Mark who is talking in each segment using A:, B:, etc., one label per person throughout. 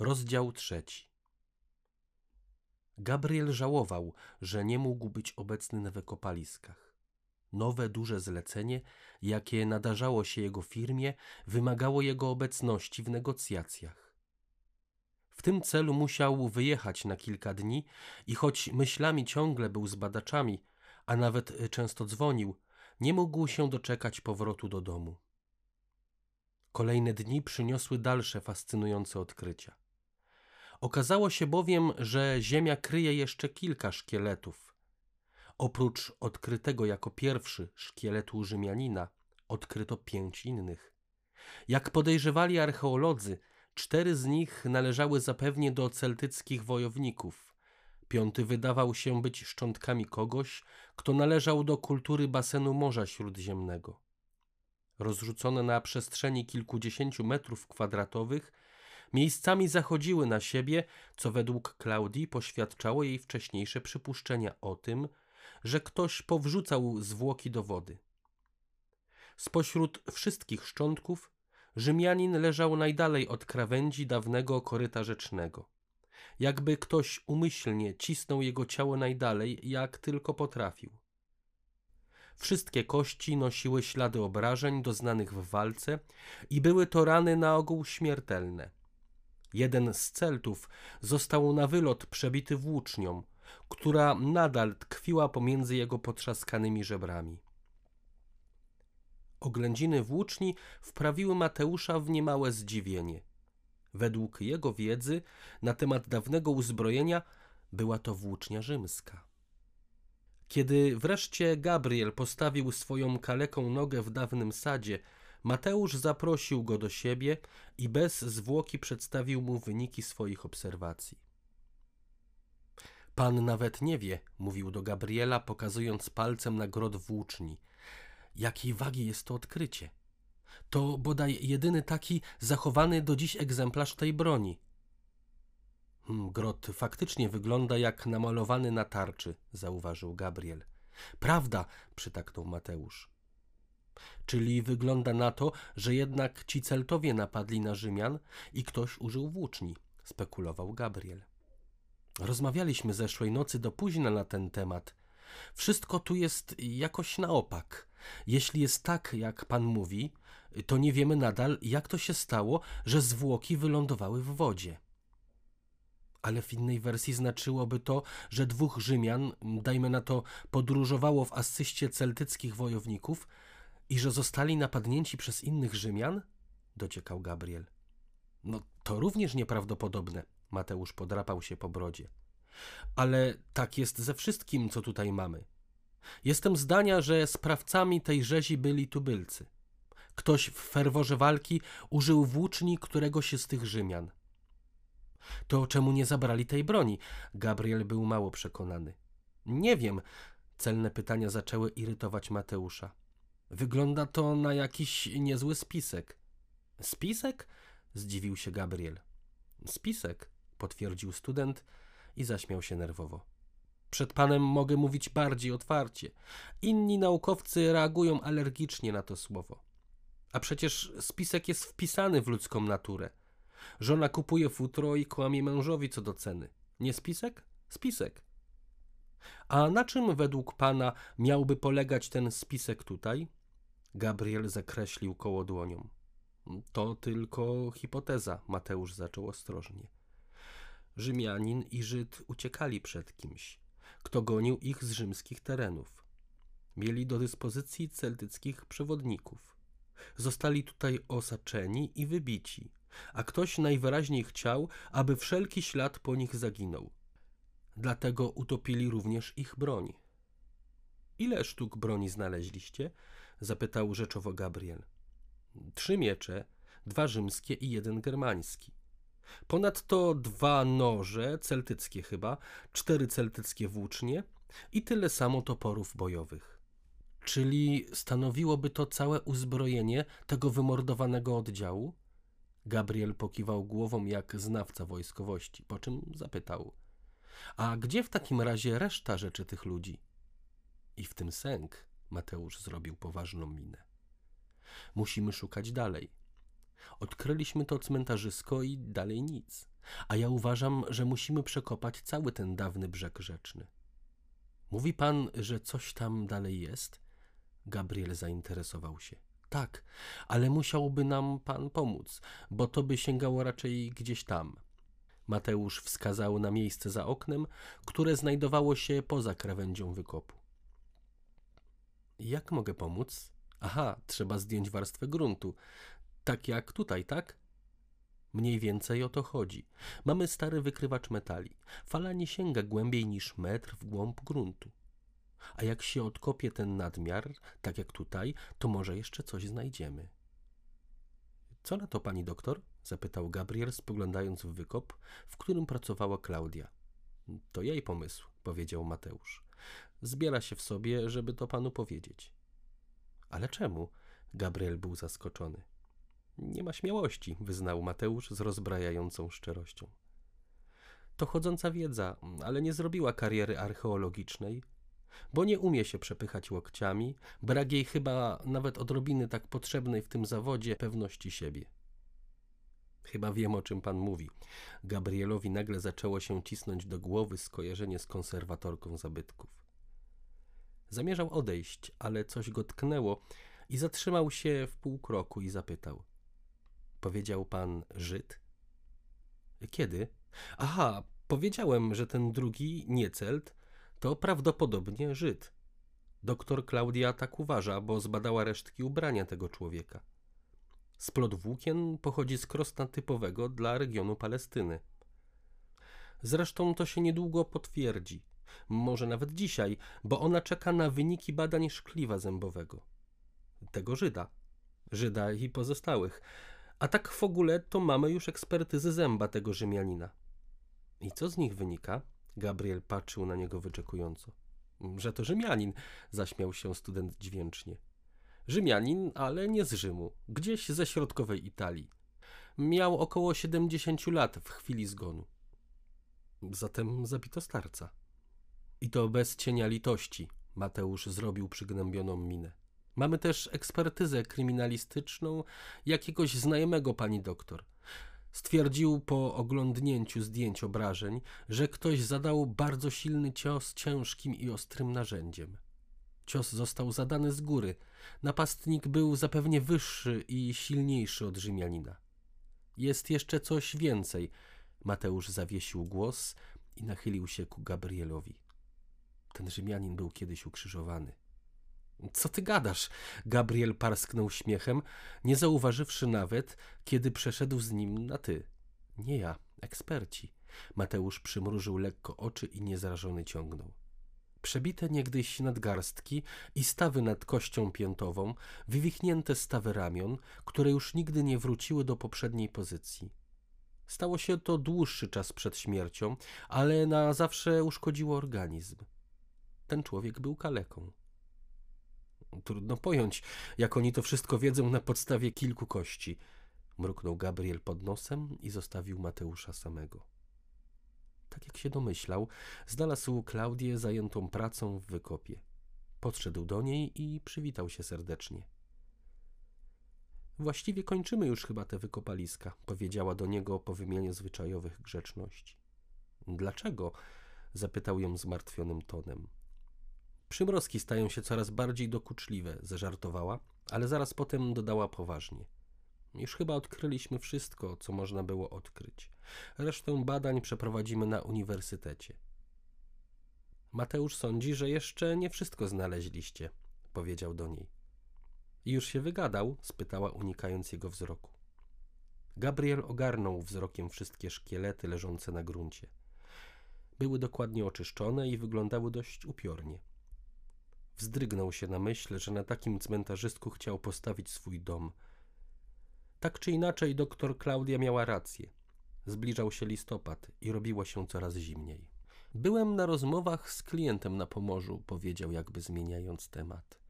A: Rozdział trzeci. Gabriel żałował, że nie mógł być obecny na wykopaliskach. Nowe, duże zlecenie, jakie nadarzało się jego firmie, wymagało jego obecności w negocjacjach. W tym celu musiał wyjechać na kilka dni i choć myślami ciągle był z badaczami, a nawet często dzwonił, nie mógł się doczekać powrotu do domu. Kolejne dni przyniosły dalsze fascynujące odkrycia. Okazało się bowiem, że Ziemia kryje jeszcze kilka szkieletów. Oprócz odkrytego jako pierwszy szkieletu Rzymianina, odkryto pięć innych. Jak podejrzewali archeolodzy, cztery z nich należały zapewnie do celtyckich wojowników. Piąty wydawał się być szczątkami kogoś, kto należał do kultury basenu Morza Śródziemnego. Rozrzucone na przestrzeni kilkudziesięciu metrów kwadratowych, miejscami zachodziły na siebie, co według Klaudii poświadczało jej wcześniejsze przypuszczenia o tym, że ktoś powrzucał zwłoki do wody. Spośród wszystkich szczątków Rzymianin leżał najdalej od krawędzi dawnego koryta rzecznego. Jakby ktoś umyślnie cisnął jego ciało najdalej, jak tylko potrafił. Wszystkie kości nosiły ślady obrażeń doznanych w walce i były to rany na ogół śmiertelne. Jeden z celtów został na wylot przebity włócznią, która nadal tkwiła pomiędzy jego potrzaskanymi żebrami. Oględziny włóczni wprawiły Mateusza w niemałe zdziwienie. Według jego wiedzy na temat dawnego uzbrojenia była to włócznia rzymska. Kiedy wreszcie Gabriel postawił swoją kaleką nogę w dawnym sadzie, Mateusz zaprosił go do siebie i bez zwłoki przedstawił mu wyniki swoich obserwacji. Pan nawet nie wie, mówił do Gabriela, pokazując palcem na grot włóczni, jakiej wagi jest to odkrycie. To bodaj jedyny taki zachowany do dziś egzemplarz tej broni. Hmm, grot faktycznie wygląda jak namalowany na tarczy, zauważył Gabriel. Prawda, przytaknął Mateusz. Czyli wygląda na to, że jednak ci Celtowie napadli na Rzymian i ktoś użył włóczni, spekulował Gabriel. Rozmawialiśmy zeszłej nocy do późna na ten temat. Wszystko tu jest jakoś na opak. Jeśli jest tak, jak pan mówi, to nie wiemy nadal, jak to się stało, że zwłoki wylądowały w wodzie. Ale w innej wersji znaczyłoby to, że dwóch Rzymian, dajmy na to, podróżowało w asyście celtyckich wojowników i że zostali napadnięci przez innych Rzymian? Dociekał Gabriel. No to również nieprawdopodobne. Mateusz podrapał się po brodzie. Ale tak jest ze wszystkim, co tutaj mamy. Jestem zdania, że sprawcami tej rzezi byli tubylcy. Ktoś w ferworze walki użył włóczni któregoś z tych Rzymian. To czemu nie zabrali tej broni? Gabriel był mało przekonany. Nie wiem. Celne pytania zaczęły irytować Mateusza. Wygląda to na jakiś niezły spisek. Spisek? Zdziwił się Gabriel. Spisek, potwierdził student i zaśmiał się nerwowo. Przed panem mogę mówić bardziej otwarcie. Inni naukowcy reagują alergicznie na to słowo. A przecież spisek jest wpisany w ludzką naturę. Żona kupuje futro i kłamie mężowi co do ceny. Nie spisek? Spisek. A na czym według pana miałby polegać ten spisek tutaj? Gabriel zakreślił koło dłonią. To tylko hipoteza, Mateusz zaczął ostrożnie. Rzymianin i Żyd uciekali przed kimś, kto gonił ich z rzymskich terenów. Mieli do dyspozycji celtyckich przewodników. Zostali tutaj osaczeni i wybici, a ktoś najwyraźniej chciał, aby wszelki ślad po nich zaginął. Dlatego utopili również ich broń. Ile sztuk broni znaleźliście? Zapytał rzeczowo Gabriel. Trzy miecze, dwa rzymskie i jeden germański. Ponadto dwa noże, celtyckie chyba, cztery celtyckie włócznie i tyle samo toporów bojowych. Czyli stanowiłoby to całe uzbrojenie tego wymordowanego oddziału? Gabriel pokiwał głową jak znawca wojskowości, po czym zapytał: A gdzie w takim razie reszta rzeczy tych ludzi? I w tym sęk Mateusz zrobił poważną minę. Musimy szukać dalej. Odkryliśmy to cmentarzysko i dalej nic. A ja uważam, że musimy przekopać cały ten dawny brzeg rzeczny. Mówi pan, że coś tam dalej jest? Gabriel zainteresował się. Tak, ale musiałby nam pan pomóc, bo to by sięgało raczej gdzieś tam. Mateusz wskazał na miejsce za oknem, które znajdowało się poza krawędzią wykopu. Jak mogę pomóc? Aha, trzeba zdjąć warstwę gruntu. Tak jak tutaj, tak? Mniej więcej o to chodzi. Mamy stary wykrywacz metali. Fala nie sięga głębiej niż metr w głąb gruntu. A jak się odkopie ten nadmiar, tak jak tutaj, to może jeszcze coś znajdziemy. Co na to pani doktor? zapytał Gabriel, spoglądając w wykop, w którym pracowała Klaudia. To jej pomysł, powiedział Mateusz. Zbiera się w sobie, żeby to panu powiedzieć. Ale czemu? Gabriel był zaskoczony. Nie ma śmiałości, wyznał Mateusz z rozbrajającą szczerością. To chodząca wiedza, ale nie zrobiła kariery archeologicznej, bo nie umie się przepychać łokciami, brak jej chyba nawet odrobiny tak potrzebnej w tym zawodzie pewności siebie. Chyba wiem, o czym pan mówi. Gabrielowi nagle zaczęło się cisnąć do głowy skojarzenie z konserwatorką zabytków. Zamierzał odejść, ale coś go tknęło i zatrzymał się w pół kroku i zapytał. Powiedział pan Żyd? Kiedy? Aha, powiedziałem, że ten drugi, Niecelt, to prawdopodobnie Żyd. Doktor Klaudia tak uważa, bo zbadała resztki ubrania tego człowieka. Splot włókien pochodzi z krosna typowego dla regionu Palestyny. Zresztą to się niedługo potwierdzi, może nawet dzisiaj, bo ona czeka na wyniki badań szkliwa zębowego. Tego Żyda. Żyda i pozostałych. A tak w ogóle to mamy już ekspertyzy zęba tego Rzymianina. I co z nich wynika? Gabriel patrzył na niego wyczekująco. Że to Rzymianin, zaśmiał się student dźwięcznie. Rzymianin, ale nie z Rzymu, gdzieś ze środkowej Italii. Miał około 70 lat w chwili zgonu. Zatem zabito starca. I to bez cienia litości, Mateusz zrobił przygnębioną minę. Mamy też ekspertyzę kryminalistyczną jakiegoś znajomego pani doktor. Stwierdził po oglądnięciu zdjęć obrażeń, że ktoś zadał bardzo silny cios ciężkim i ostrym narzędziem. Cios został zadany z góry. Napastnik był zapewne wyższy i silniejszy od Rzymianina. Jest jeszcze coś więcej. Mateusz zawiesił głos i nachylił się ku Gabrielowi. Ten Rzymianin był kiedyś ukrzyżowany. Co ty gadasz? Gabriel parsknął śmiechem, nie zauważywszy nawet, kiedy przeszedł z nim na ty. Nie ja, eksperci. Mateusz przymrużył lekko oczy i niezrażony ciągnął. Przebite niegdyś nadgarstki i stawy nad kością piętową, wywichnięte stawy ramion, które już nigdy nie wróciły do poprzedniej pozycji. Stało się to dłuższy czas przed śmiercią, ale na zawsze uszkodziło organizm. Ten człowiek był kaleką. Trudno pojąć, jak oni to wszystko wiedzą na podstawie kilku kości. Mruknął Gabriel pod nosem i zostawił Mateusza samego. Tak jak się domyślał, znalazł Klaudię zajętą pracą w wykopie. Podszedł do niej i przywitał się serdecznie. Właściwie kończymy już chyba te wykopaliska, powiedziała do niego po wymianie zwyczajowych grzeczności. Dlaczego? zapytał ją zmartwionym tonem. Przymrozki stają się coraz bardziej dokuczliwe, zażartowała, ale zaraz potem dodała poważnie. Już chyba odkryliśmy wszystko, co można było odkryć. Resztę badań przeprowadzimy na uniwersytecie. Mateusz sądzi, że jeszcze nie wszystko znaleźliście, powiedział do niej. Już się wygadał? spytała, unikając jego wzroku. Gabriel ogarnął wzrokiem wszystkie szkielety leżące na gruncie. Były dokładnie oczyszczone i wyglądały dość upiornie. Wzdrygnął się na myśl, że na takim cmentarzysku chciał postawić swój dom. Tak czy inaczej, doktor Klaudia miała rację. Zbliżał się listopad i robiło się coraz zimniej. Byłem na rozmowach z klientem na Pomorzu, powiedział, jakby zmieniając temat.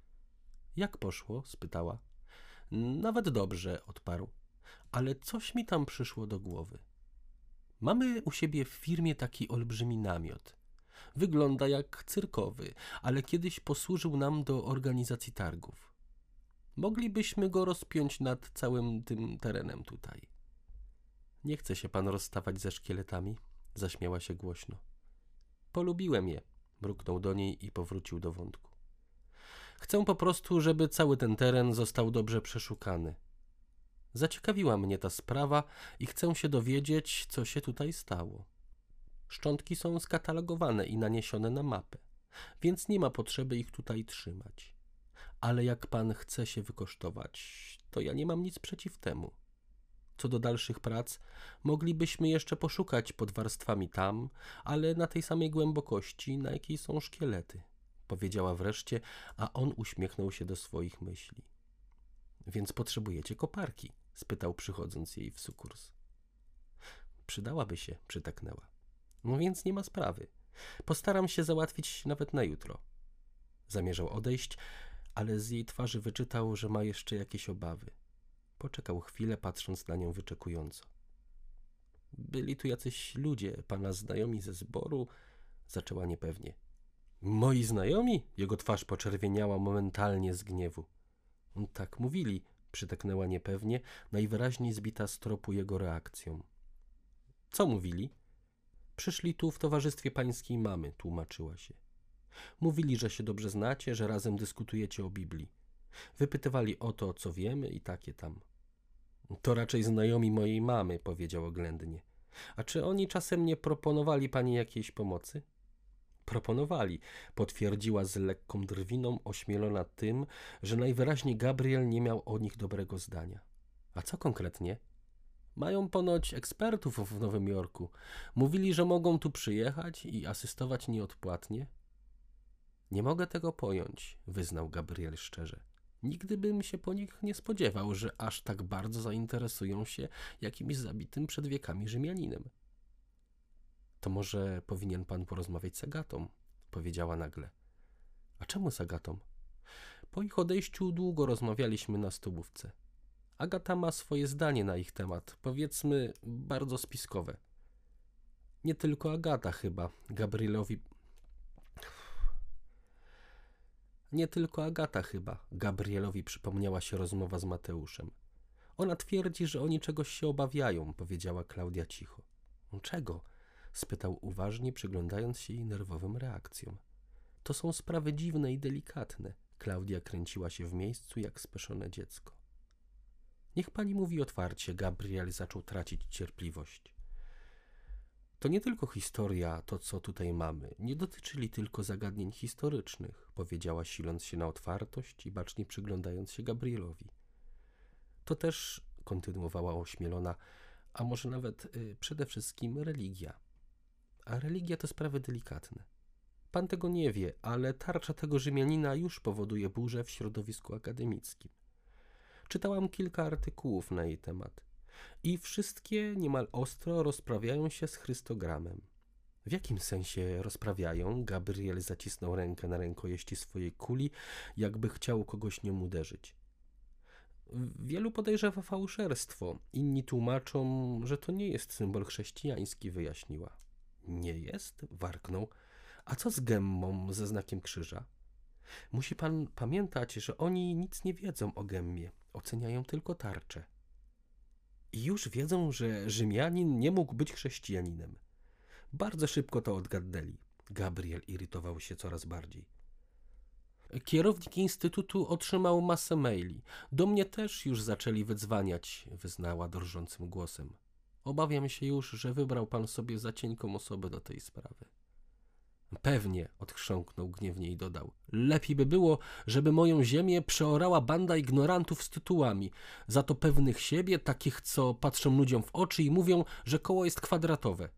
A: Jak poszło? spytała. Nawet dobrze, odparł. Ale coś mi tam przyszło do głowy. Mamy u siebie w firmie taki olbrzymi namiot. Wygląda jak cyrkowy, ale kiedyś posłużył nam do organizacji targów. Moglibyśmy go rozpiąć nad całym tym terenem tutaj. Nie chce się pan rozstawać ze szkieletami? Zaśmiała się głośno. Polubiłem je, mruknął do niej i powrócił do wątku. Chcę po prostu, żeby cały ten teren został dobrze przeszukany. Zaciekawiła mnie ta sprawa i chcę się dowiedzieć, co się tutaj stało. Szczątki są skatalogowane i naniesione na mapę, więc nie ma potrzeby ich tutaj trzymać. Ale jak pan chce się wykosztować, to ja nie mam nic przeciw temu. Co do dalszych prac, moglibyśmy jeszcze poszukać pod warstwami tam, ale na tej samej głębokości, na jakiej są szkielety, powiedziała wreszcie, a on uśmiechnął się do swoich myśli. Więc potrzebujecie koparki? spytał, przychodząc jej w sukurs. Przydałaby się, przytaknęła. No więc nie ma sprawy. Postaram się załatwić nawet na jutro. Zamierzał odejść, ale z jej twarzy wyczytał, że ma jeszcze jakieś obawy. Poczekał chwilę, patrząc na nią wyczekująco. Byli tu jacyś ludzie, pana znajomi ze zboru, zaczęła niepewnie. Moi znajomi? Jego twarz poczerwieniała momentalnie z gniewu. Tak mówili, przytaknęła niepewnie, najwyraźniej zbita z tropu jego reakcją. Co mówili? Przyszli tu w towarzystwie pańskiej mamy, tłumaczyła się. Mówili, że się dobrze znacie, że razem dyskutujecie o Biblii. Wypytywali o to, co wiemy i takie tam. To raczej znajomi mojej mamy, powiedział oględnie. A czy oni czasem nie proponowali pani jakiejś pomocy? Proponowali, potwierdziła z lekką drwiną, ośmielona tym, że najwyraźniej Gabriel nie miał o nich dobrego zdania. A co konkretnie? Mają ponoć ekspertów w Nowym Jorku. Mówili, że mogą tu przyjechać i asystować nieodpłatnie. Nie mogę tego pojąć, wyznał Gabriel szczerze. Nigdy bym się po nich nie spodziewał, że aż tak bardzo zainteresują się jakimś zabitym przed wiekami Rzymianinem. To może powinien pan porozmawiać z Agatą, powiedziała nagle. A czemu z Agatą? Po ich odejściu długo rozmawialiśmy na stołówce. Agata ma swoje zdanie na ich temat, powiedzmy bardzo spiskowe. Nie tylko Agata chyba, Gabrielowi. Nie tylko Agata chyba, Gabrielowi przypomniała się rozmowa z Mateuszem. Ona twierdzi, że oni czegoś się obawiają, powiedziała Klaudia cicho. Czego? spytał uważnie, przyglądając się jej nerwowym reakcjom. To są sprawy dziwne i delikatne. Klaudia kręciła się w miejscu jak speszone dziecko. Niech pani mówi otwarcie, Gabriel zaczął tracić cierpliwość. To nie tylko historia, to co tutaj mamy. Nie dotyczyli tylko zagadnień historycznych, powiedziała, siląc się na otwartość i bacznie przyglądając się Gabrielowi. To też, kontynuowała ośmielona, a może nawet y, przede wszystkim religia. A religia to sprawy delikatne. Pan tego nie wie, ale tarcza tego Rzymianina już powoduje burzę w środowisku akademickim. Czytałam kilka artykułów na jej temat i wszystkie niemal ostro rozprawiają się z Chrystogramem. W jakim sensie rozprawiają? Gabriel zacisnął rękę na rękojeści swojej kuli, jakby chciał kogoś nią uderzyć. Wielu podejrzewa fałszerstwo, inni tłumaczą, że to nie jest symbol chrześcijański, wyjaśniła. Nie jest? warknął. A co z gemmą ze znakiem krzyża? Musi pan pamiętać, że oni nic nie wiedzą o gemmie, oceniają tylko tarczę. I już wiedzą, że Rzymianin nie mógł być chrześcijaninem. Bardzo szybko to odgadnęli. Gabriel irytował się coraz bardziej. Kierownik instytutu otrzymał masę maili. Do mnie też już zaczęli wydzwaniać, wyznała drżącym głosem. Obawiam się już, że wybrał pan sobie za cienką osobę do tej sprawy. Pewnie, odchrząknął gniewnie i dodał. Lepiej by było, żeby moją ziemię przeorała banda ignorantów z tytułami, za to pewnych siebie, takich, co patrzą ludziom w oczy i mówią, że koło jest kwadratowe.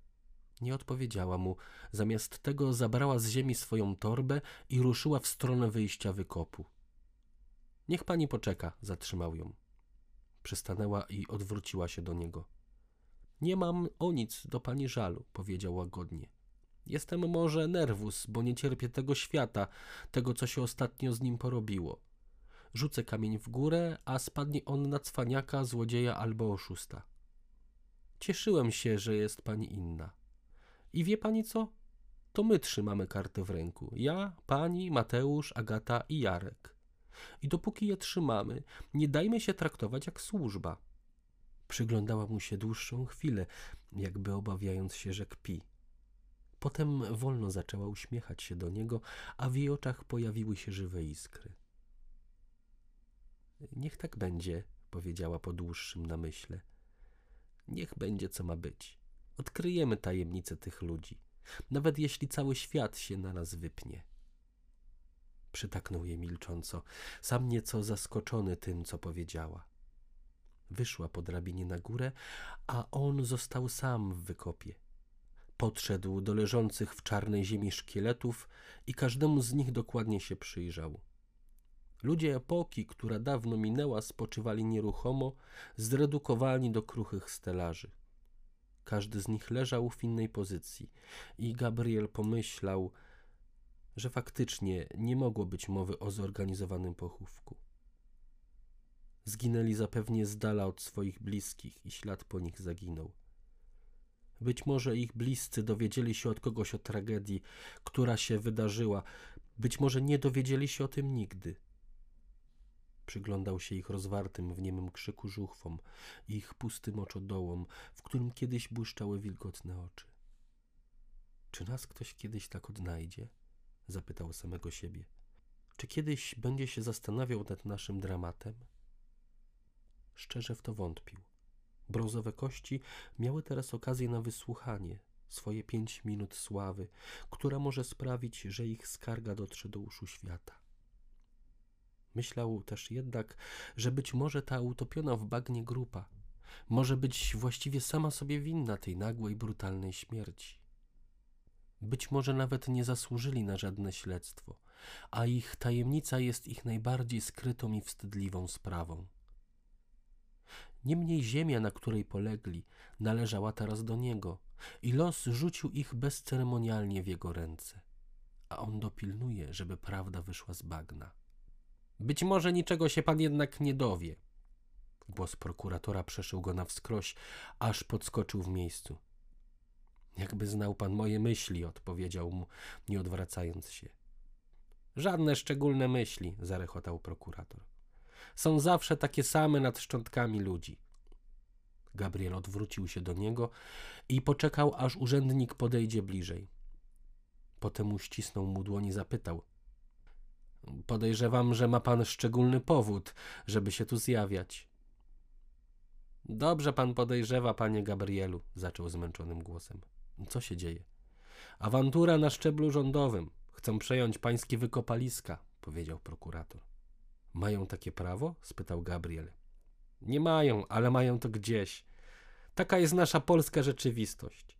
A: Nie odpowiedziała mu. Zamiast tego zabrała z ziemi swoją torbę i ruszyła w stronę wyjścia wykopu. Niech pani poczeka, zatrzymał ją. Przystanęła i odwróciła się do niego. Nie mam o nic do pani żalu, powiedział łagodnie. Jestem może nerwus, bo nie cierpię tego świata, tego, co się ostatnio z nim porobiło. Rzucę kamień w górę, a spadnie on na cwaniaka, złodzieja albo oszusta. Cieszyłem się, że jest pani inna. I wie pani co? To my trzymamy kartę w ręku. Ja, pani, Mateusz, Agata i Jarek. I dopóki je trzymamy, nie dajmy się traktować jak służba. Przyglądała mu się dłuższą chwilę, jakby obawiając się, że kpi. Potem wolno zaczęła uśmiechać się do niego, a w jej oczach pojawiły się żywe iskry. Niech tak będzie, powiedziała po dłuższym namyśle. Niech będzie, co ma być. Odkryjemy tajemnicę tych ludzi, nawet jeśli cały świat się na nas wypnie. Przytaknął jej milcząco, sam nieco zaskoczony tym, co powiedziała. Wyszła po drabinie na górę, a on został sam w wykopie. Podszedł do leżących w czarnej ziemi szkieletów i każdemu z nich dokładnie się przyjrzał. Ludzie epoki, która dawno minęła, spoczywali nieruchomo, zredukowani do kruchych stelaży. Każdy z nich leżał w innej pozycji i Gabriel pomyślał, że faktycznie nie mogło być mowy o zorganizowanym pochówku. Zginęli zapewnie z dala od swoich bliskich i ślad po nich zaginął. Być może ich bliscy dowiedzieli się od kogoś o tragedii, która się wydarzyła, być może nie dowiedzieli się o tym nigdy. Przyglądał się ich rozwartym w niemym krzyku żuchwom, ich pustym oczodołom, w którym kiedyś błyszczały wilgotne oczy. Czy nas ktoś kiedyś tak odnajdzie? Zapytał samego siebie. Czy kiedyś będzie się zastanawiał nad naszym dramatem? Szczerze w to wątpił. Brązowe kości miały teraz okazję na wysłuchanie, swoje pięć minut sławy, która może sprawić, że ich skarga dotrze do uszu świata. Myślał też jednak, że być może ta utopiona w bagnie grupa może być właściwie sama sobie winna tej nagłej, brutalnej śmierci. Być może nawet nie zasłużyli na żadne śledztwo, a ich tajemnica jest ich najbardziej skrytą i wstydliwą sprawą. Niemniej ziemia, na której polegli, należała teraz do niego i los rzucił ich bezceremonialnie w jego ręce, a on dopilnuje, żeby prawda wyszła z bagna. Być może niczego się pan jednak nie dowie. Głos prokuratora przeszył go na wskroś, aż podskoczył w miejscu. Jakby znał pan moje myśli, odpowiedział mu, nie odwracając się. Żadne szczególne myśli, zarechotał prokurator. Są zawsze takie same nad szczątkami ludzi. Gabriel odwrócił się do niego i poczekał, aż urzędnik podejdzie bliżej. Potem uścisnął mu dłoń i zapytał: Podejrzewam, że ma pan szczególny powód, żeby się tu zjawiać. Dobrze pan podejrzewa, panie Gabrielu, zaczął zmęczonym głosem. Co się dzieje? Awantura na szczeblu rządowym. Chcą przejąć pańskie wykopaliska, powiedział prokurator. Mają takie prawo? spytał Gabriel. Nie mają, ale mają to gdzieś. Taka jest nasza polska rzeczywistość.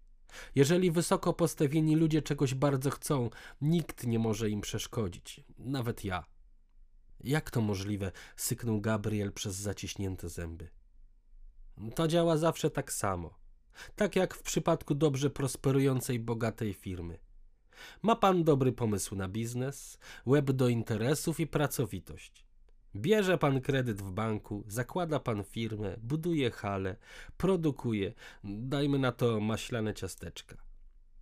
A: Jeżeli wysoko postawieni ludzie czegoś bardzo chcą, nikt nie może im przeszkodzić, nawet ja. Jak to możliwe? syknął Gabriel przez zaciśnięte zęby. To działa zawsze tak samo. Tak jak w przypadku dobrze prosperującej, bogatej firmy. Ma pan dobry pomysł na biznes, łeb do interesów i pracowitość. Bierze pan kredyt w banku, zakłada pan firmę, buduje hale, produkuje, dajmy na to maślane ciasteczka.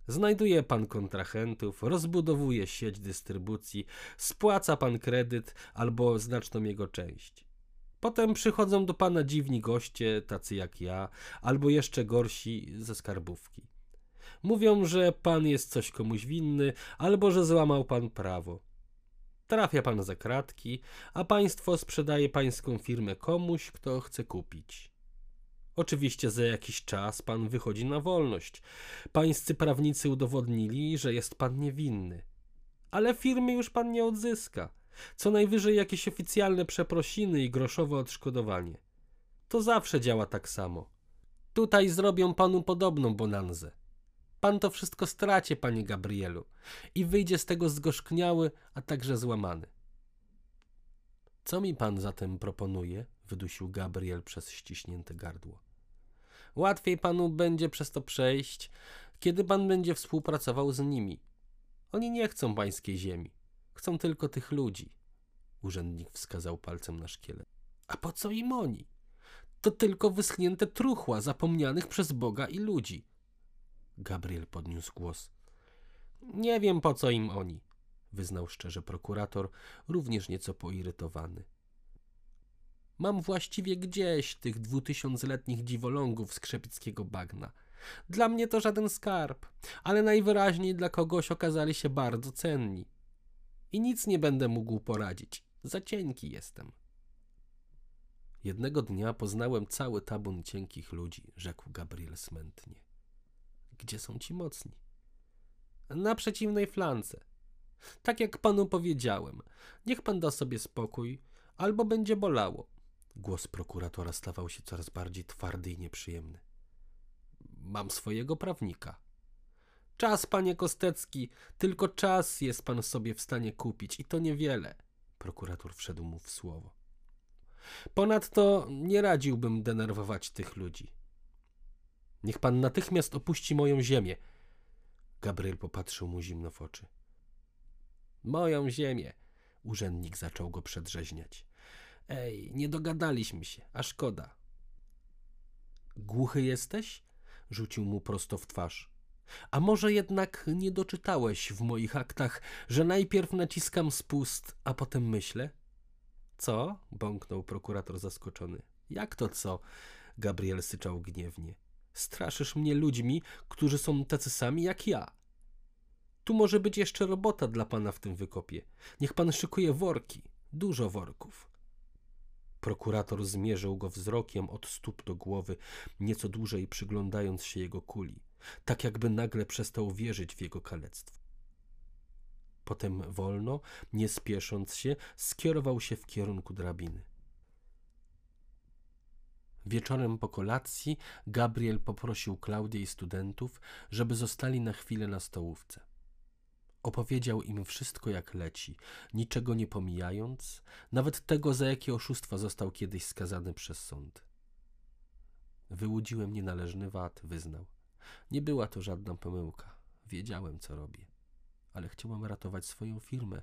A: Znajduje pan kontrahentów, rozbudowuje sieć dystrybucji, spłaca pan kredyt albo znaczną jego część. Potem przychodzą do pana dziwni goście, tacy jak ja, albo jeszcze gorsi ze skarbówki. Mówią, że pan jest coś komuś winny, albo że złamał pan prawo. Trafia pan za kratki, a państwo sprzedaje pańską firmę komuś, kto chce kupić. Oczywiście za jakiś czas pan wychodzi na wolność. Pańscy prawnicy udowodnili, że jest pan niewinny. Ale firmy już pan nie odzyska. Co najwyżej jakieś oficjalne przeprosiny i groszowe odszkodowanie. To zawsze działa tak samo. Tutaj zrobią panu podobną bonanzę. Pan to wszystko straci, panie Gabrielu, i wyjdzie z tego zgorzkniały, a także złamany. Co mi pan zatem proponuje? wydusił Gabriel przez ściśnięte gardło. Łatwiej panu będzie przez to przejść, kiedy pan będzie współpracował z nimi. Oni nie chcą pańskiej ziemi, chcą tylko tych ludzi. Urzędnik wskazał palcem na szkielet. A po co im oni? To tylko wyschnięte truchła zapomnianych przez Boga i ludzi. Gabriel podniósł głos. Nie wiem po co im oni, wyznał szczerze prokurator, również nieco poirytowany. Mam właściwie gdzieś tych dwutysiącletnich dziwolągów z krzepickiego bagna. Dla mnie to żaden skarb, ale najwyraźniej dla kogoś okazali się bardzo cenni. I nic nie będę mógł poradzić. Za cienki jestem. Jednego dnia poznałem cały tabun cienkich ludzi, rzekł Gabriel smętnie. Gdzie są ci mocni? Na przeciwnej flance. Tak jak panu powiedziałem, niech pan da sobie spokój, albo będzie bolało. Głos prokuratora stawał się coraz bardziej twardy i nieprzyjemny. Mam swojego prawnika. Czas, panie Kostecki, tylko czas jest pan sobie w stanie kupić i to niewiele. Prokurator wszedł mu w słowo. Ponadto nie radziłbym denerwować tych ludzi. Niech pan natychmiast opuści moją ziemię. Gabriel popatrzył mu zimno w oczy. Moją ziemię. Urzędnik zaczął go przedrzeźniać. Ej, nie dogadaliśmy się, a szkoda. Głuchy jesteś? Rzucił mu prosto w twarz. A może jednak nie doczytałeś w moich aktach, że najpierw naciskam spust, a potem myślę? Co? bąknął prokurator zaskoczony. Jak to co? Gabriel syczał gniewnie. Straszysz mnie ludźmi, którzy są tacy sami jak ja. Tu może być jeszcze robota dla pana w tym wykopie. Niech pan szykuje worki, dużo worków. Prokurator zmierzył go wzrokiem od stóp do głowy, nieco dłużej przyglądając się jego kuli, tak jakby nagle przestał wierzyć w jego kalectwo. Potem wolno, nie spiesząc się, skierował się w kierunku drabiny. Wieczorem po kolacji Gabriel poprosił Klaudię i studentów, żeby zostali na chwilę na stołówce. Opowiedział im wszystko jak leci, niczego nie pomijając, nawet tego, za jakie oszustwa został kiedyś skazany przez sąd. Wyłudziłem nienależny wad, wyznał. Nie była to żadna pomyłka. Wiedziałem, co robię. Ale chciałem ratować swoją firmę,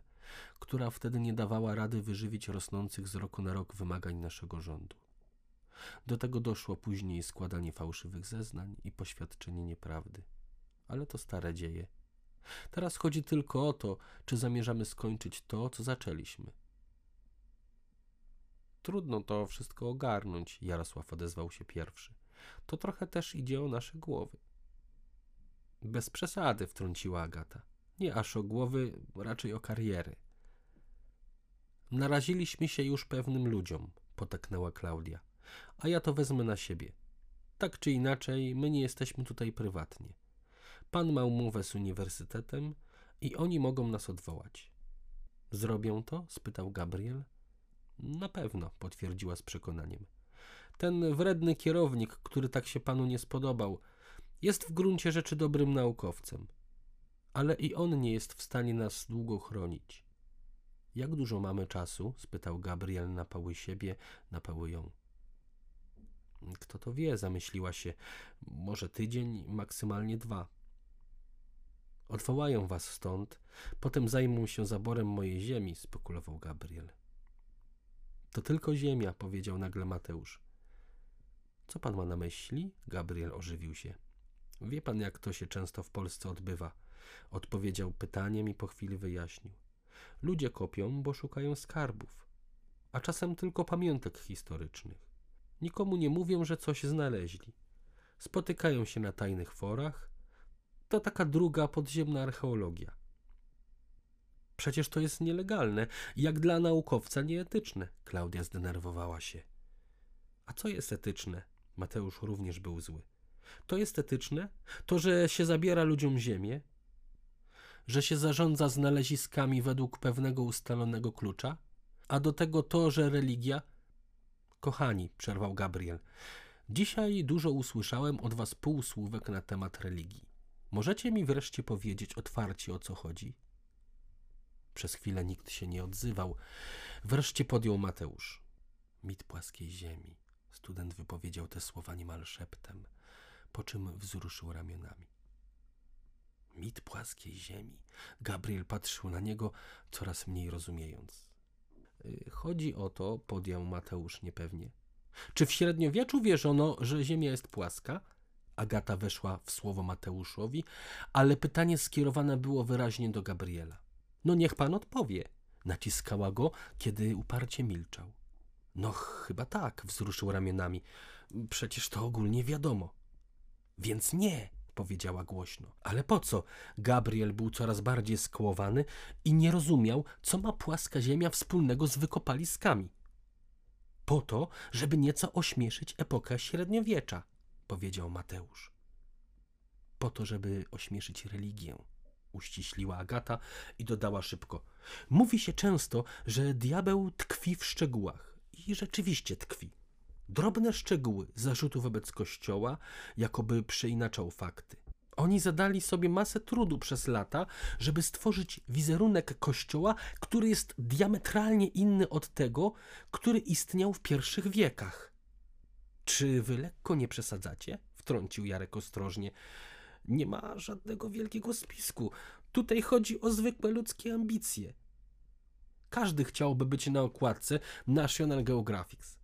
A: która wtedy nie dawała rady wyżywić rosnących z roku na rok wymagań naszego rządu. Do tego doszło później składanie fałszywych zeznań i poświadczenie nieprawdy. Ale to stare dzieje Teraz chodzi tylko o to, czy zamierzamy skończyć to, co zaczęliśmy. Trudno to wszystko ogarnąć, Jarosław odezwał się pierwszy. To trochę też idzie o nasze głowy. Bez przesady, wtrąciła Agata. Nie aż o głowy, raczej o kariery. Naraziliśmy się już pewnym ludziom, potaknęła Klaudia. A ja to wezmę na siebie. Tak czy inaczej, my nie jesteśmy tutaj prywatnie. Pan ma umowę z uniwersytetem i oni mogą nas odwołać. Zrobią to? spytał Gabriel. Na pewno, potwierdziła z przekonaniem. Ten wredny kierownik, który tak się panu nie spodobał, jest w gruncie rzeczy dobrym naukowcem. Ale i on nie jest w stanie nas długo chronić. Jak dużo mamy czasu? spytał Gabriel na pały siebie, na pały ją. Kto to wie, zamyśliła się. Może tydzień, maksymalnie dwa. Odwołają was stąd, potem zajmą się zaborem mojej ziemi, spekulował Gabriel. To tylko ziemia, powiedział nagle Mateusz. Co pan ma na myśli? Gabriel ożywił się. Wie pan, jak to się często w Polsce odbywa, odpowiedział pytaniem i po chwili wyjaśnił. Ludzie kopią, bo szukają skarbów, a czasem tylko pamiątek historycznych. Nikomu nie mówią, że coś znaleźli. Spotykają się na tajnych forach, to taka druga podziemna archeologia. Przecież to jest nielegalne, jak dla naukowca nieetyczne. Klaudia zdenerwowała się. A co jest etyczne? Mateusz również był zły. To jest etyczne? To, że się zabiera ludziom ziemię? Że się zarządza znaleziskami według pewnego ustalonego klucza? A do tego to, że religia? Kochani, przerwał Gabriel, dzisiaj dużo usłyszałem od was półsłówek na temat religii. Możecie mi wreszcie powiedzieć otwarcie o co chodzi? Przez chwilę nikt się nie odzywał. Wreszcie podjął Mateusz. Mit płaskiej ziemi. Student wypowiedział te słowa niemal szeptem, po czym wzruszył ramionami. Mit płaskiej ziemi. Gabriel patrzył na niego, coraz mniej rozumiejąc. Y, chodzi o to, podjął Mateusz niepewnie. Czy w średniowieczu wierzono, że ziemia jest płaska? Agata weszła w słowo Mateuszowi, ale pytanie skierowane było wyraźnie do Gabriela. No niech pan odpowie. Naciskała go, kiedy uparcie milczał. No, chyba tak, wzruszył ramionami. Przecież to ogólnie wiadomo. Więc nie, powiedziała głośno. Ale po co? Gabriel był coraz bardziej skłowany i nie rozumiał, co ma płaska ziemia wspólnego z wykopaliskami. Po to, żeby nieco ośmieszyć epokę średniowiecza, powiedział Mateusz. Po to, żeby ośmieszyć religię, uściśliła Agata i dodała szybko. Mówi się często, że diabeł tkwi w szczegółach. I rzeczywiście tkwi. Drobne szczegóły zarzutu wobec Kościoła, jakoby przeinaczał fakty. Oni zadali sobie masę trudu przez lata, żeby stworzyć wizerunek Kościoła, który jest diametralnie inny od tego, który istniał w pierwszych wiekach. Czy wy lekko nie przesadzacie? wtrącił Jarek ostrożnie. Nie ma żadnego wielkiego spisku. Tutaj chodzi o zwykłe ludzkie ambicje. Każdy chciałby być na okładce National Geographic.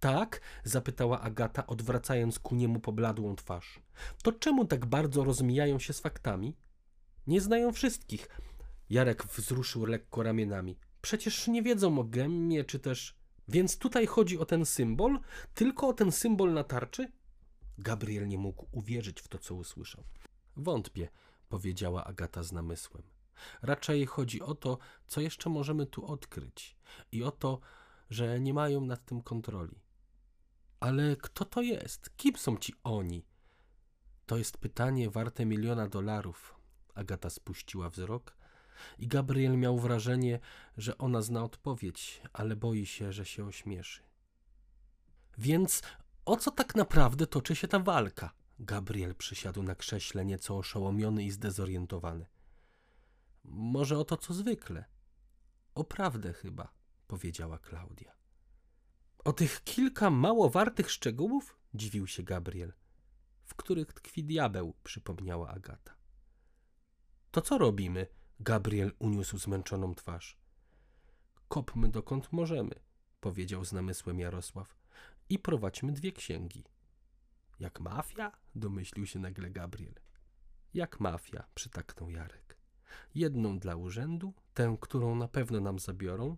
A: Tak? zapytała Agata, odwracając ku niemu pobladłą twarz. To czemu tak bardzo rozmijają się z faktami? Nie znają wszystkich. Jarek wzruszył lekko ramionami. Przecież nie wiedzą o gemmie, czy też. Więc tutaj chodzi o ten symbol? Tylko o ten symbol na tarczy? Gabriel nie mógł uwierzyć w to, co usłyszał. Wątpię, powiedziała Agata z namysłem. Raczej chodzi o to, co jeszcze możemy tu odkryć i o to, że nie mają nad tym kontroli. Ale kto to jest? Kim są ci oni? To jest pytanie warte miliona dolarów. Agata spuściła wzrok i Gabriel miał wrażenie, że ona zna odpowiedź, ale boi się, że się ośmieszy. Więc o co tak naprawdę toczy się ta walka? Gabriel przysiadł na krześle, nieco oszołomiony i zdezorientowany. Może o to, co zwykle. O prawdę chyba, powiedziała Klaudia. O tych kilka mało wartych szczegółów? dziwił się Gabriel. W których tkwi diabeł, przypomniała Agata. To co robimy? Gabriel uniósł zmęczoną twarz. Kopmy dokąd możemy, powiedział z namysłem Jarosław. I prowadźmy dwie księgi. Jak mafia? domyślił się nagle Gabriel. Jak mafia, przytaknął Jarek. Jedną dla urzędu, tę, którą na pewno nam zabiorą,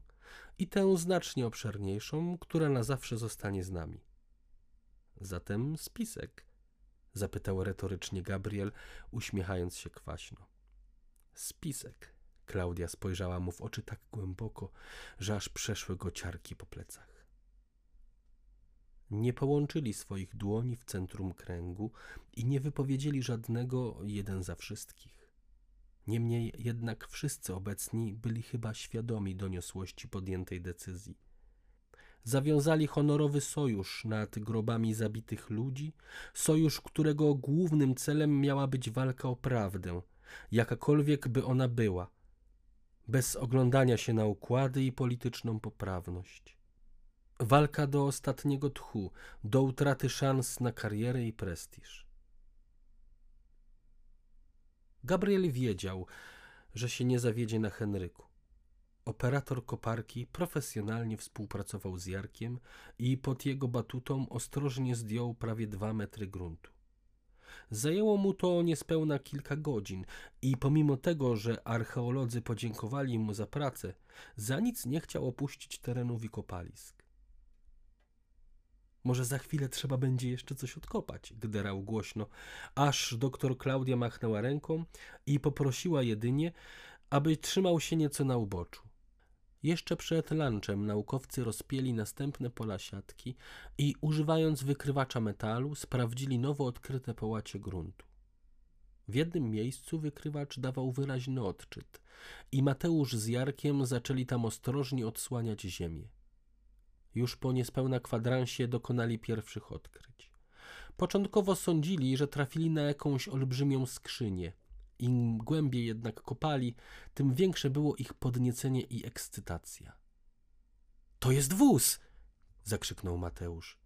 A: i tę znacznie obszerniejszą, która na zawsze zostanie z nami. Zatem spisek? zapytał retorycznie Gabriel, uśmiechając się kwaśno. Spisek. Klaudia spojrzała mu w oczy tak głęboko, że aż przeszły go ciarki po plecach. Nie połączyli swoich dłoni w centrum kręgu i nie wypowiedzieli żadnego jeden za wszystkich. Niemniej jednak wszyscy obecni byli chyba świadomi doniosłości podjętej decyzji. Zawiązali honorowy sojusz nad grobami zabitych ludzi, sojusz, którego głównym celem miała być walka o prawdę, jakakolwiek by ona była, bez oglądania się na układy i polityczną poprawność. Walka do ostatniego tchu, do utraty szans na karierę i prestiż. Gabriel wiedział, że się nie zawiedzie na Henryku. Operator koparki profesjonalnie współpracował z Jarkiem i pod jego batutą ostrożnie zdjął prawie dwa metry gruntu. Zajęło mu to niespełna kilka godzin i pomimo tego, że archeolodzy podziękowali mu za pracę, za nic nie chciał opuścić terenów i kopalisk. Może za chwilę trzeba będzie jeszcze coś odkopać, gderał głośno, aż doktor Klaudia machnęła ręką i poprosiła jedynie, aby trzymał się nieco na uboczu. Jeszcze przed lunchem naukowcy rozpieli następne pola siatki i używając wykrywacza metalu sprawdzili nowo odkryte połacie gruntu. W jednym miejscu wykrywacz dawał wyraźny odczyt i Mateusz z Jarkiem zaczęli tam ostrożnie odsłaniać ziemię. Już po niespełna kwadransie dokonali pierwszych odkryć. Początkowo sądzili, że trafili na jakąś olbrzymią skrzynię. Im głębiej jednak kopali, tym większe było ich podniecenie i ekscytacja. To jest wóz! zakrzyknął Mateusz.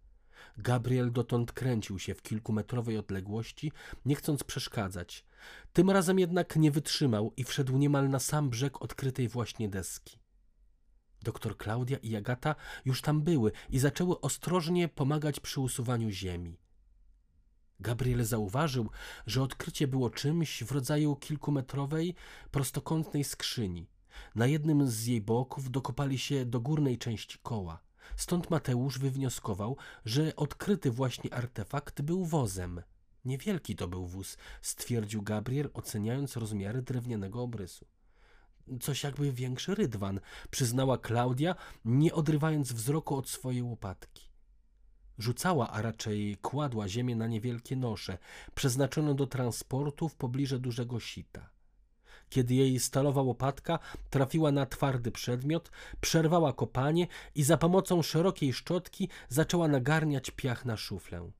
A: Gabriel dotąd kręcił się w kilkumetrowej odległości, nie chcąc przeszkadzać. Tym razem jednak nie wytrzymał i wszedł niemal na sam brzeg odkrytej właśnie deski. Doktor Klaudia i Agata już tam były i zaczęły ostrożnie pomagać przy usuwaniu ziemi. Gabriel zauważył, że odkrycie było czymś w rodzaju kilkumetrowej, prostokątnej skrzyni. Na jednym z jej boków dokopali się do górnej części koła. Stąd Mateusz wywnioskował, że odkryty właśnie artefakt był wozem. Niewielki to był wóz, stwierdził Gabriel, oceniając rozmiary drewnianego obrysu. Coś jakby większy rydwan, przyznała Klaudia, nie odrywając wzroku od swojej łopatki. Rzucała, a raczej kładła ziemię na niewielkie nosze, przeznaczone do transportu w pobliże dużego sita. Kiedy jej stalowa łopatka trafiła na twardy przedmiot, przerwała kopanie i za pomocą szerokiej szczotki zaczęła nagarniać piach na szuflę.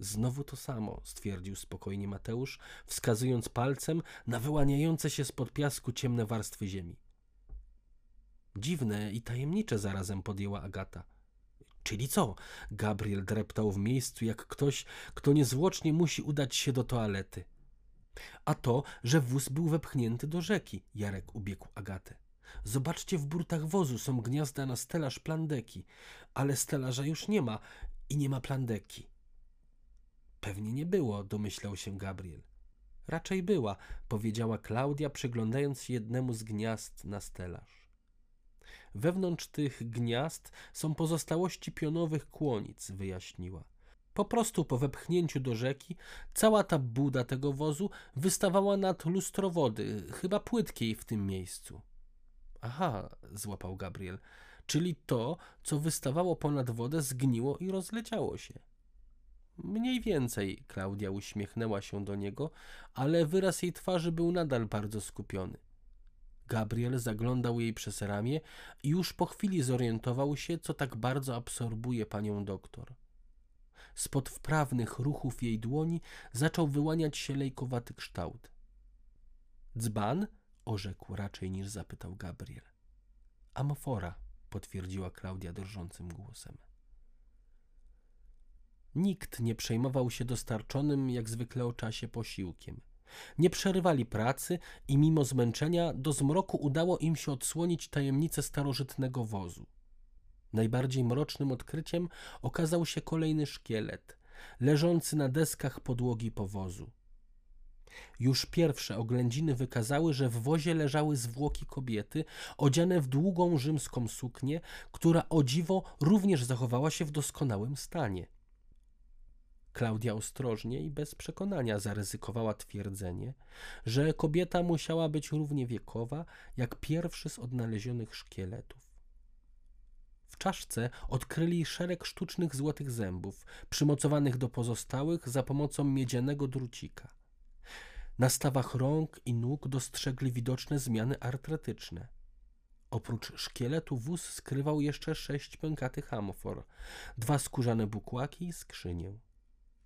A: Znowu to samo, stwierdził spokojnie Mateusz, wskazując palcem na wyłaniające się spod piasku ciemne warstwy ziemi. Dziwne i tajemnicze zarazem podjęła Agata. Czyli co? Gabriel dreptał w miejscu jak ktoś, kto niezwłocznie musi udać się do toalety. A to, że wóz był wepchnięty do rzeki, Jarek ubiegł Agatę. Zobaczcie, w burtach wozu są gniazda na stelaż plandeki, ale stelaża już nie ma i nie ma plandeki. Pewnie nie było, domyślał się Gabriel. Raczej była, powiedziała Klaudia, przyglądając się jednemu z gniazd na stelaż. Wewnątrz tych gniazd są pozostałości pionowych kłonic, wyjaśniła. Po prostu po wepchnięciu do rzeki cała ta buda tego wozu wystawała nad lustro wody, chyba płytkiej w tym miejscu. Aha, złapał Gabriel, czyli to, co wystawało ponad wodę, zgniło i rozleciało się. Mniej więcej, Klaudia uśmiechnęła się do niego, ale wyraz jej twarzy był nadal bardzo skupiony. Gabriel zaglądał jej przez ramię i już po chwili zorientował się, co tak bardzo absorbuje panią doktor. Spod wprawnych ruchów jej dłoni zaczął wyłaniać się lejkowaty kształt. Dzban? orzekł raczej niż zapytał Gabriel. Amofora, potwierdziła Klaudia drżącym głosem. Nikt nie przejmował się dostarczonym jak zwykle o czasie posiłkiem. Nie przerywali pracy i mimo zmęczenia do zmroku udało im się odsłonić tajemnicę starożytnego wozu. Najbardziej mrocznym odkryciem okazał się kolejny szkielet, leżący na deskach podłogi powozu. Już pierwsze oględziny wykazały, że w wozie leżały zwłoki kobiety, odziane w długą rzymską suknię, która o dziwo również zachowała się w doskonałym stanie. Klaudia ostrożnie i bez przekonania zaryzykowała twierdzenie, że kobieta musiała być równie wiekowa jak pierwszy z odnalezionych szkieletów. W czaszce odkryli szereg sztucznych złotych zębów, przymocowanych do pozostałych za pomocą miedzianego drucika. Na stawach rąk i nóg dostrzegli widoczne zmiany artretyczne. Oprócz szkieletu wóz skrywał jeszcze sześć pękatych amofor, dwa skórzane bukłaki i skrzynię.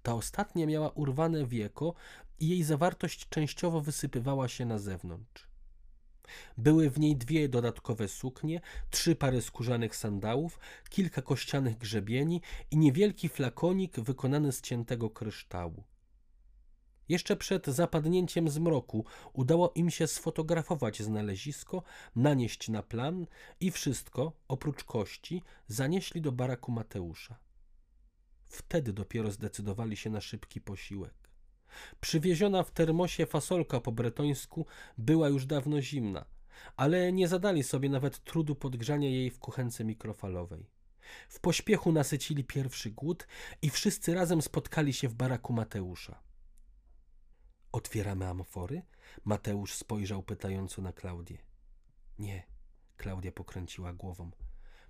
A: Ta ostatnia miała urwane wieko i jej zawartość częściowo wysypywała się na zewnątrz. Były w niej dwie dodatkowe suknie, trzy pary skórzanych sandałów, kilka kościanych grzebieni i niewielki flakonik wykonany z ciętego kryształu. Jeszcze przed zapadnięciem zmroku udało im się sfotografować znalezisko, nanieść na plan i wszystko, oprócz kości, zanieśli do baraku Mateusza. Wtedy dopiero zdecydowali się na szybki posiłek. Przywieziona w termosie fasolka po bretońsku była już dawno zimna, ale nie zadali sobie nawet trudu podgrzania jej w kuchence mikrofalowej. W pośpiechu nasycili pierwszy głód i wszyscy razem spotkali się w baraku Mateusza. Otwieramy amfory? Mateusz spojrzał pytająco na Klaudię. Nie, Klaudia pokręciła głową.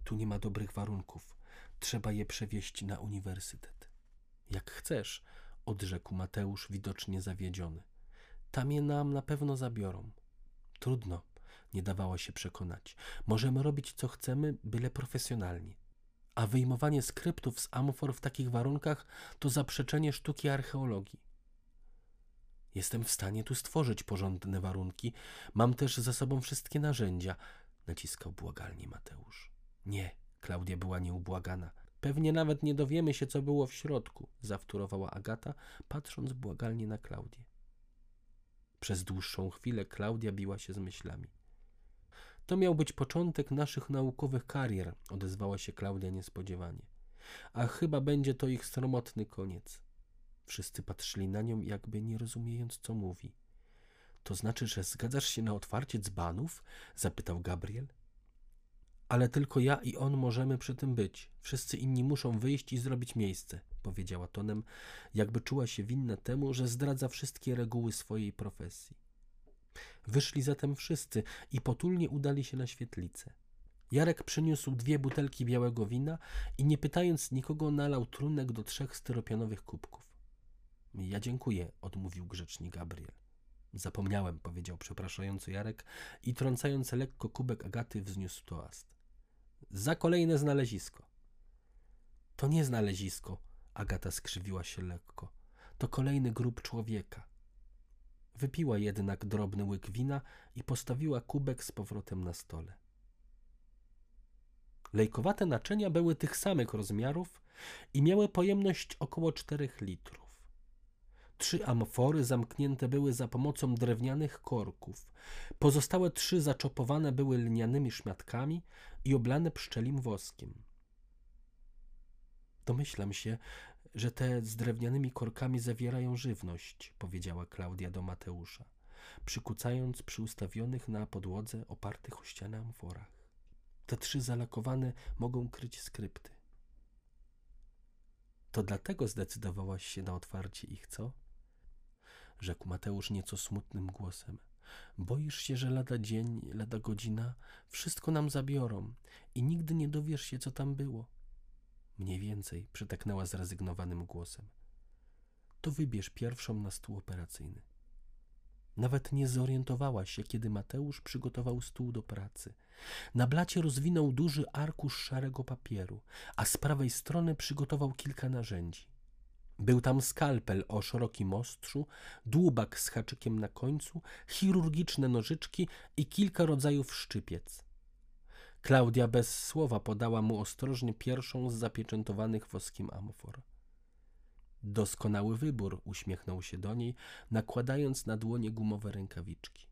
A: Tu nie ma dobrych warunków. Trzeba je przewieźć na uniwersytet. Jak chcesz, odrzekł Mateusz, widocznie zawiedziony. Tam je nam na pewno zabiorą. Trudno, nie dawało się przekonać. Możemy robić co chcemy, byle profesjonalnie. A wyjmowanie skryptów z amfor w takich warunkach to zaprzeczenie sztuki archeologii. Jestem w stanie tu stworzyć porządne warunki. Mam też za sobą wszystkie narzędzia, naciskał błagalnie Mateusz. Nie, Klaudia była nieubłagana. Pewnie nawet nie dowiemy się, co było w środku, zawtórowała Agata, patrząc błagalnie na Klaudię. Przez dłuższą chwilę Klaudia biła się z myślami. To miał być początek naszych naukowych karier, odezwała się Klaudia niespodziewanie. A chyba będzie to ich sromotny koniec. Wszyscy patrzyli na nią, jakby nie rozumiejąc, co mówi. To znaczy, że zgadzasz się na otwarcie dzbanów? zapytał Gabriel. Ale tylko ja i on możemy przy tym być. Wszyscy inni muszą wyjść i zrobić miejsce, powiedziała tonem, jakby czuła się winna temu, że zdradza wszystkie reguły swojej profesji. Wyszli zatem wszyscy i potulnie udali się na świetlicę. Jarek przyniósł dwie butelki białego wina i nie pytając nikogo nalał trunek do trzech styropianowych kubków. Ja dziękuję, odmówił grzecznie Gabriel. Zapomniałem, powiedział przepraszający Jarek i trącając lekko kubek Agaty wzniósł toast. Za kolejne znalezisko. To nie znalezisko, Agata skrzywiła się lekko. To kolejny grób człowieka. Wypiła jednak drobny łyk wina i postawiła kubek z powrotem na stole. Lejkowate naczynia były tych samych rozmiarów i miały pojemność około 4 litrów. Trzy amfory zamknięte były za pomocą drewnianych korków. Pozostałe trzy zaczopowane były lnianymi szmatkami i oblane pszczelim woskiem. Domyślam się, że te z drewnianymi korkami zawierają żywność, powiedziała Klaudia do Mateusza, przykucając przy ustawionych na podłodze opartych o ścianę amforach. Te trzy zalakowane mogą kryć skrypty. To dlatego zdecydowałaś się na otwarcie ich, co? Rzekł Mateusz nieco smutnym głosem. Boisz się, że lada dzień, lada godzina, wszystko nam zabiorą i nigdy nie dowiesz się, co tam było. Mniej więcej, przytaknęła zrezygnowanym głosem. To wybierz pierwszą na stół operacyjny. Nawet nie zorientowała się, kiedy Mateusz przygotował stół do pracy. Na blacie rozwinął duży arkusz szarego papieru, a z prawej strony przygotował kilka narzędzi. Był tam skalpel o szerokim ostrzu, dłubak z haczykiem na końcu, chirurgiczne nożyczki i kilka rodzajów szczypiec. Klaudia bez słowa podała mu ostrożnie pierwszą z zapieczętowanych woskim amfor. Doskonały wybór, uśmiechnął się do niej, nakładając na dłonie gumowe rękawiczki.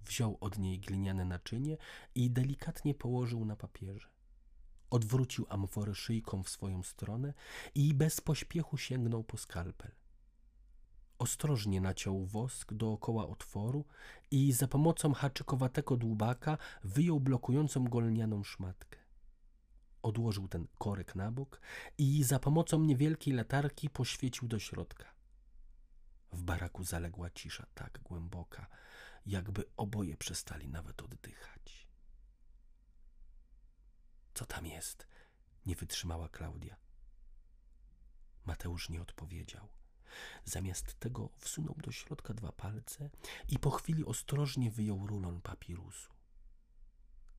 A: Wziął od niej gliniane naczynie i delikatnie położył na papierze. Odwrócił amforę szyjką w swoją stronę i bez pośpiechu sięgnął po skalpel. Ostrożnie naciął wosk dookoła otworu i za pomocą haczykowatego dłubaka wyjął blokującą golnianą szmatkę. Odłożył ten korek na bok i za pomocą niewielkiej latarki poświecił do środka. W baraku zaległa cisza tak głęboka, jakby oboje przestali nawet oddychać. Co tam jest? Nie wytrzymała Klaudia. Mateusz nie odpowiedział. Zamiast tego wsunął do środka dwa palce i po chwili ostrożnie wyjął rulon papirusu.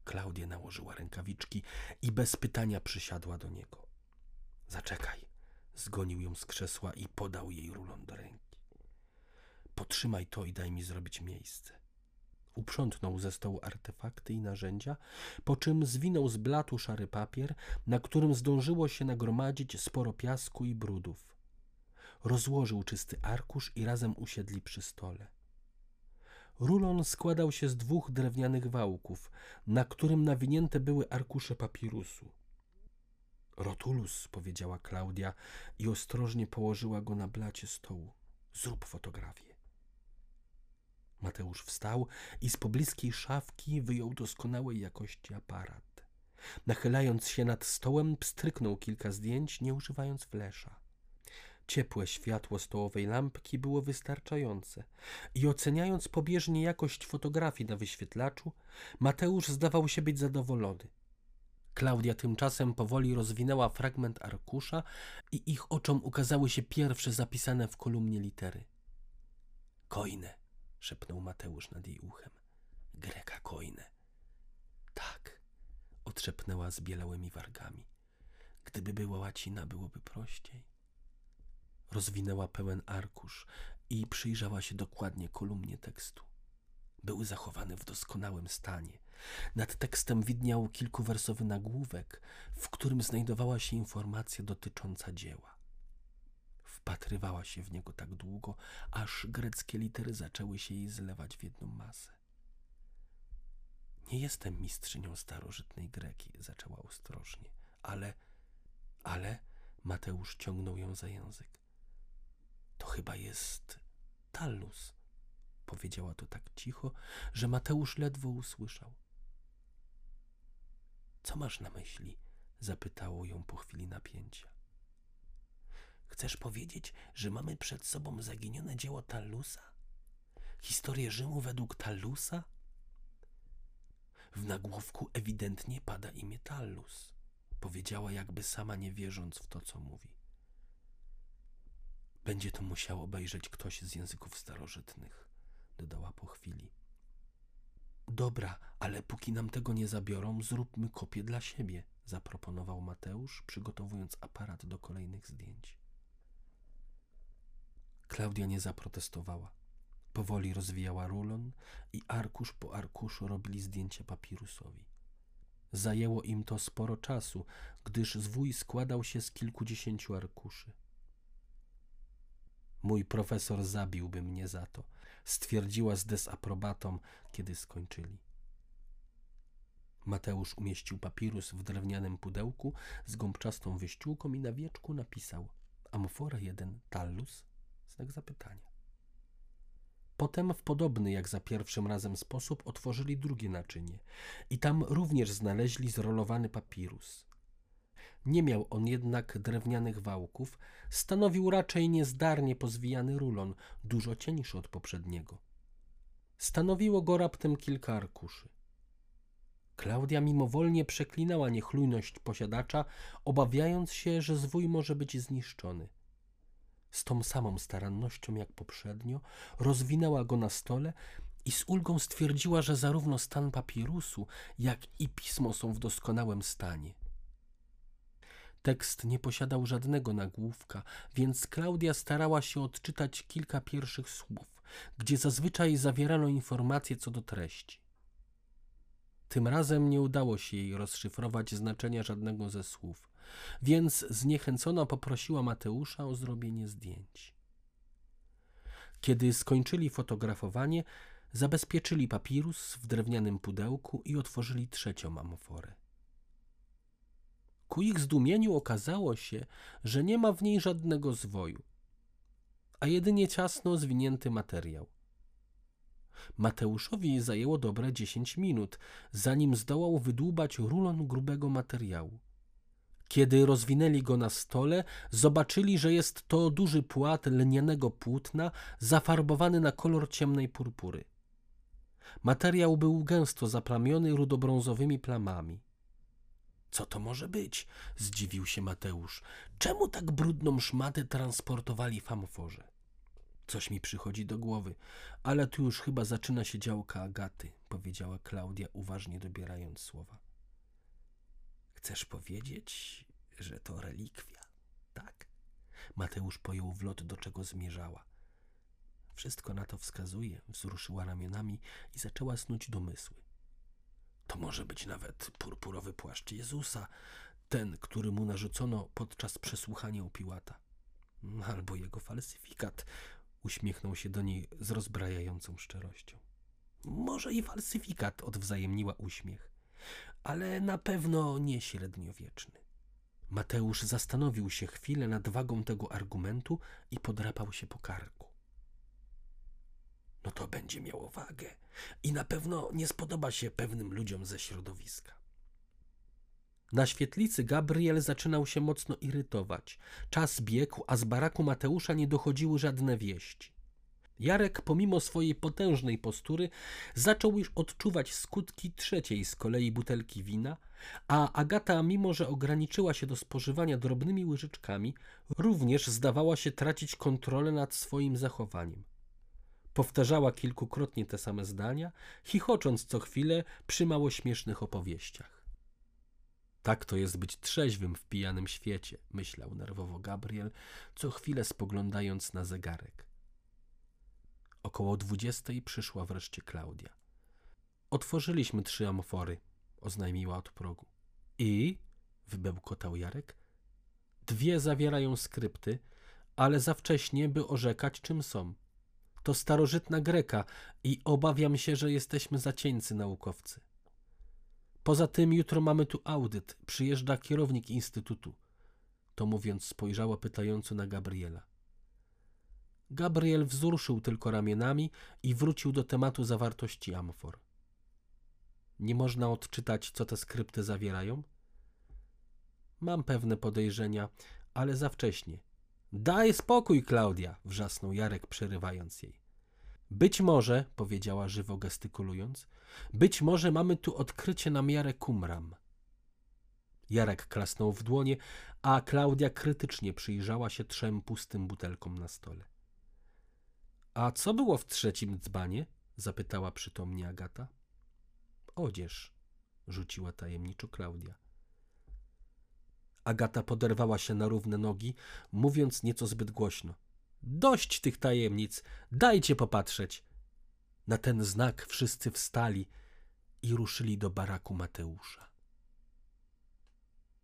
A: Klaudia nałożyła rękawiczki i bez pytania przysiadła do niego. Zaczekaj, zgonił ją z krzesła i podał jej rulon do ręki. Potrzymaj to i daj mi zrobić miejsce. Uprzątnął ze stołu artefakty i narzędzia, po czym zwinął z blatu szary papier, na którym zdążyło się nagromadzić sporo piasku i brudów. Rozłożył czysty arkusz i razem usiedli przy stole. Rulon składał się z dwóch drewnianych wałków, na którym nawinięte były arkusze papirusu. Rotulus, powiedziała Klaudia i ostrożnie położyła go na blacie stołu. Zrób fotografię. Mateusz wstał i z pobliskiej szafki wyjął doskonałej jakości aparat. Nachylając się nad stołem, pstryknął kilka zdjęć, nie używając flesza. Ciepłe światło stołowej lampki było wystarczające i oceniając pobieżnie jakość fotografii na wyświetlaczu, Mateusz zdawał się być zadowolony. Klaudia tymczasem powoli rozwinęła fragment arkusza i ich oczom ukazały się pierwsze zapisane w kolumnie litery. Kojne szepnął Mateusz nad jej uchem. Greka Koine. Tak, odszepnęła z bielałymi wargami. Gdyby była łacina, byłoby prościej. Rozwinęła pełen arkusz i przyjrzała się dokładnie kolumnie tekstu. Były zachowane w doskonałym stanie. Nad tekstem widniał kilkuwersowy nagłówek, w którym znajdowała się informacja dotycząca dzieła. Wpatrywała się w niego tak długo, aż greckie litery zaczęły się jej zlewać w jedną masę. Nie jestem mistrzynią starożytnej Greki, zaczęła ostrożnie, ale, ale, Mateusz ciągnął ją za język. To chyba jest Tallus, powiedziała to tak cicho, że Mateusz ledwo usłyszał. Co masz na myśli? zapytało ją po chwili napięcia. Chcesz powiedzieć, że mamy przed sobą zaginione dzieło Tallusa? Historię Rzymu według Tallusa? W nagłówku ewidentnie pada imię Tallus, powiedziała jakby sama nie wierząc w to, co mówi. Będzie to musiał obejrzeć ktoś z języków starożytnych, dodała po chwili. Dobra, ale póki nam tego nie zabiorą, zróbmy kopię dla siebie, zaproponował Mateusz, przygotowując aparat do kolejnych zdjęć. Klaudia nie zaprotestowała. Powoli rozwijała rulon i arkusz po arkuszu robili zdjęcie papirusowi. Zajęło im to sporo czasu, gdyż zwój składał się z kilkudziesięciu arkuszy. Mój profesor zabiłby mnie za to, stwierdziła z desaprobatą, kiedy skończyli. Mateusz umieścił papirus w drewnianym pudełku z gąbczastą wyściółką i na wieczku napisał Amfora 1 Tallus? Znak zapytania. Potem w podobny jak za pierwszym razem sposób otworzyli drugie naczynie i tam również znaleźli zrolowany papirus. Nie miał on jednak drewnianych wałków, stanowił raczej niezdarnie pozwijany rulon, dużo cieńszy od poprzedniego. Stanowiło go raptem kilka arkuszy. Klaudia mimowolnie przeklinała niechlujność posiadacza, obawiając się, że zwój może być zniszczony. Z tą samą starannością jak poprzednio rozwinęła go na stole i z ulgą stwierdziła, że zarówno stan papirusu, jak i pismo są w doskonałym stanie. Tekst nie posiadał żadnego nagłówka, więc Klaudia starała się odczytać kilka pierwszych słów, gdzie zazwyczaj zawierano informacje co do treści. Tym razem nie udało się jej rozszyfrować znaczenia żadnego ze słów, więc zniechęcona poprosiła Mateusza o zrobienie zdjęć. Kiedy skończyli fotografowanie, zabezpieczyli papirus w drewnianym pudełku i otworzyli trzecią amforę. Ku ich zdumieniu okazało się, że nie ma w niej żadnego zwoju, a jedynie ciasno zwinięty materiał. Mateuszowi zajęło dobre dziesięć minut, zanim zdołał wydłubać rulon grubego materiału. Kiedy rozwinęli go na stole, zobaczyli, że jest to duży płat lnianego płótna zafarbowany na kolor ciemnej purpury. Materiał był gęsto zaplamiony rudobrązowymi plamami. Co to może być? zdziwił się Mateusz. Czemu tak brudną szmatę transportowali w amforze? Coś mi przychodzi do głowy, ale tu już chyba zaczyna się działka Agaty, powiedziała Klaudia, uważnie dobierając słowa. Chcesz powiedzieć, że to relikwia, tak? Mateusz pojął w lot, do czego zmierzała. Wszystko na to wskazuje, wzruszyła ramionami i zaczęła snuć domysły. To może być nawet purpurowy płaszcz Jezusa, ten, który mu narzucono podczas przesłuchania u Piłata. Albo jego falsyfikat, uśmiechnął się do niej z rozbrajającą szczerością. Może i falsyfikat, odwzajemniła uśmiech, ale na pewno nie średniowieczny. Mateusz zastanowił się chwilę nad wagą tego argumentu i podrapał się po karku no to będzie miało wagę i na pewno nie spodoba się pewnym ludziom ze środowiska. Na świetlicy Gabriel zaczynał się mocno irytować. Czas biegł, a z baraku Mateusza nie dochodziły żadne wieści. Jarek, pomimo swojej potężnej postury, zaczął już odczuwać skutki trzeciej z kolei butelki wina, a Agata, mimo że ograniczyła się do spożywania drobnymi łyżeczkami, również zdawała się tracić kontrolę nad swoim zachowaniem. Powtarzała kilkukrotnie te same zdania, chichocząc co chwilę przy mało śmiesznych opowieściach. Tak to jest być trzeźwym w pijanym świecie, myślał nerwowo Gabriel, co chwilę spoglądając na zegarek. Około dwudziestej przyszła wreszcie Klaudia. Otworzyliśmy trzy amfory, oznajmiła od progu. I? wybełkotał Jarek. Dwie zawierają skrypty, ale za wcześnie, by orzekać, czym są. To starożytna Greka i obawiam się, że jesteśmy zacieńcy naukowcy. Poza tym jutro mamy tu audyt. Przyjeżdża kierownik instytutu. To mówiąc spojrzała pytająco na Gabriela. Gabriel wzruszył tylko ramionami i wrócił do tematu zawartości amfor. Nie można odczytać, co te skrypty zawierają? Mam pewne podejrzenia, ale za wcześnie. Daj spokój, Klaudia! wrzasnął Jarek, przerywając jej. Być może, powiedziała żywo gestykulując, być może mamy tu odkrycie na miarę kumram. Jarek klasnął w dłonie, a Klaudia krytycznie przyjrzała się trzem pustym butelkom na stole. A co było w trzecim dzbanie? zapytała przytomnie Agata. Odzież, rzuciła tajemniczo Klaudia. Agata poderwała się na równe nogi, mówiąc nieco zbyt głośno. Dość tych tajemnic, dajcie popatrzeć. Na ten znak wszyscy wstali i ruszyli do baraku Mateusza.